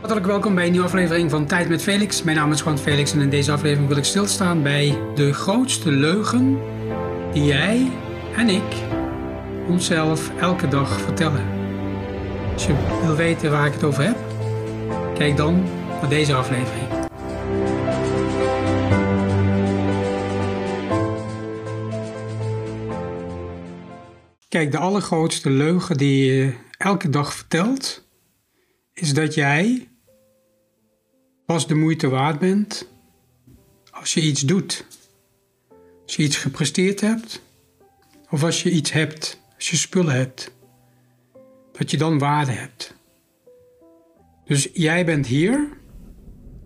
Hartelijk welkom bij een nieuwe aflevering van Tijd met Felix. Mijn naam is Juan Felix en in deze aflevering wil ik stilstaan bij de grootste leugen die jij en ik onszelf elke dag vertellen. Als je wil weten waar ik het over heb, kijk dan naar deze aflevering. Kijk, de allergrootste leugen die je elke dag vertelt, is dat jij pas de moeite waard bent als je iets doet. Als je iets gepresteerd hebt, of als je iets hebt, als je spullen hebt, dat je dan waarde hebt. Dus jij bent hier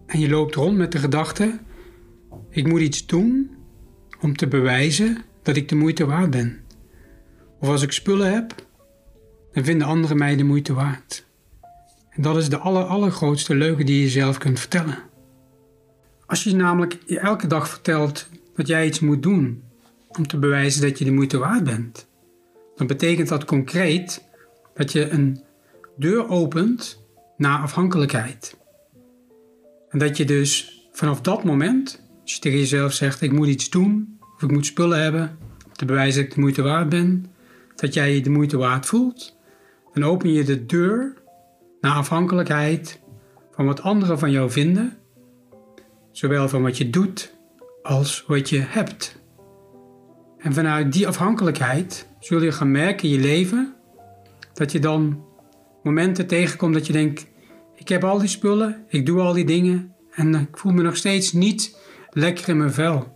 en je loopt rond met de gedachte: ik moet iets doen om te bewijzen dat ik de moeite waard ben. Of als ik spullen heb, dan vinden anderen mij de moeite waard. En dat is de aller, allergrootste leugen die je zelf kunt vertellen. Als je namelijk elke dag vertelt dat jij iets moet doen om te bewijzen dat je de moeite waard bent, dan betekent dat concreet dat je een deur opent naar afhankelijkheid. En dat je dus vanaf dat moment, als je tegen jezelf zegt: Ik moet iets doen of ik moet spullen hebben om te bewijzen dat ik de moeite waard ben, dat jij je de moeite waard voelt, dan open je de deur naar afhankelijkheid van wat anderen van jou vinden, zowel van wat je doet als wat je hebt. En vanuit die afhankelijkheid zul je gaan merken in je leven dat je dan momenten tegenkomt dat je denkt: ik heb al die spullen, ik doe al die dingen en ik voel me nog steeds niet lekker in mijn vel.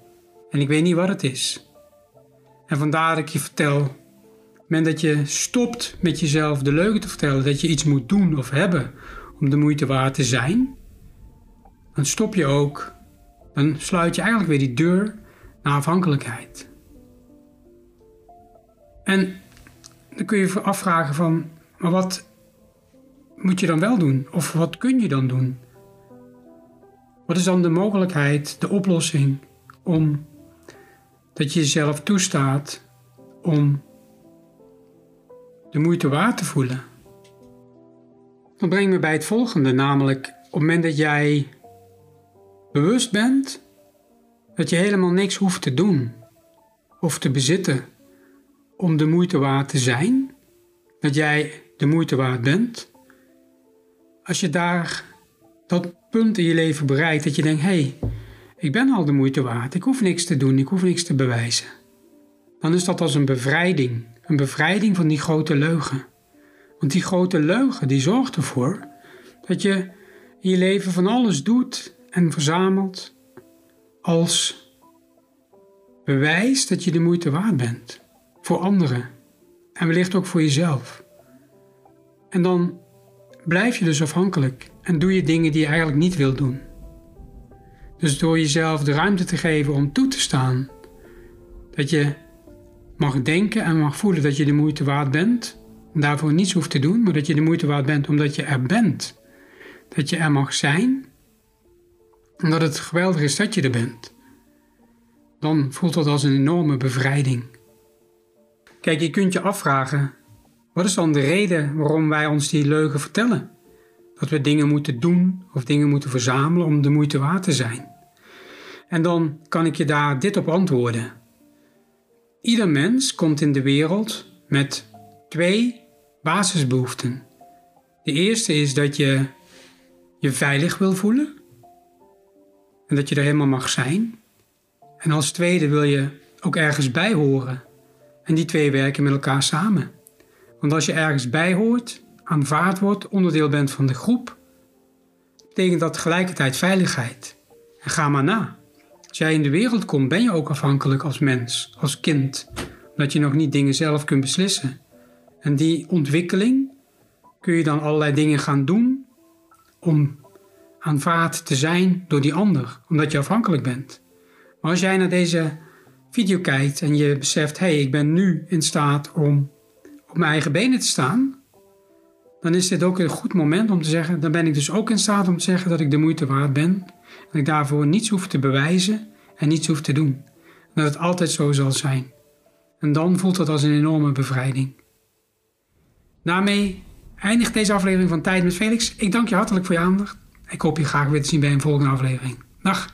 En ik weet niet wat het is. En vandaar dat ik je vertel moment dat je stopt met jezelf de leugen te vertellen dat je iets moet doen of hebben om de moeite waard te zijn, dan stop je ook, dan sluit je eigenlijk weer die deur naar afhankelijkheid. En dan kun je je afvragen van, maar wat moet je dan wel doen? Of wat kun je dan doen? Wat is dan de mogelijkheid, de oplossing om dat je jezelf toestaat om de moeite waard te voelen. Dan breng me bij het volgende, namelijk op het moment dat jij bewust bent dat je helemaal niks hoeft te doen of te bezitten om de moeite waard te zijn, dat jij de moeite waard bent. Als je daar dat punt in je leven bereikt dat je denkt: hé, hey, ik ben al de moeite waard, ik hoef niks te doen, ik hoef niks te bewijzen, dan is dat als een bevrijding een bevrijding van die grote leugen. Want die grote leugen die zorgt ervoor dat je in je leven van alles doet en verzamelt als bewijs dat je de moeite waard bent voor anderen en wellicht ook voor jezelf. En dan blijf je dus afhankelijk en doe je dingen die je eigenlijk niet wil doen. Dus door jezelf de ruimte te geven om toe te staan dat je mag denken en mag voelen dat je de moeite waard bent. En daarvoor niets hoeft te doen, maar dat je de moeite waard bent omdat je er bent. Dat je er mag zijn. En dat het geweldig is dat je er bent. Dan voelt dat als een enorme bevrijding. Kijk, je kunt je afvragen: wat is dan de reden waarom wij ons die leugen vertellen? Dat we dingen moeten doen of dingen moeten verzamelen om de moeite waard te zijn. En dan kan ik je daar dit op antwoorden. Ieder mens komt in de wereld met twee basisbehoeften. De eerste is dat je je veilig wil voelen en dat je er helemaal mag zijn. En als tweede wil je ook ergens bij horen. En die twee werken met elkaar samen. Want als je ergens bij hoort, aanvaard wordt, onderdeel bent van de groep, betekent dat tegelijkertijd veiligheid. En ga maar na. Jij in de wereld komt, ben je ook afhankelijk als mens, als kind, omdat je nog niet dingen zelf kunt beslissen. En die ontwikkeling kun je dan allerlei dingen gaan doen om aanvaard te zijn door die ander, omdat je afhankelijk bent. Maar als jij naar deze video kijkt en je beseft, hé, hey, ik ben nu in staat om op mijn eigen benen te staan, dan is dit ook een goed moment om te zeggen, dan ben ik dus ook in staat om te zeggen dat ik de moeite waard ben dat ik daarvoor niets hoef te bewijzen en niets hoef te doen. dat het altijd zo zal zijn. En dan voelt dat als een enorme bevrijding. Daarmee eindigt deze aflevering van Tijd met Felix. Ik dank je hartelijk voor je aandacht. Ik hoop je graag weer te zien bij een volgende aflevering. Dag.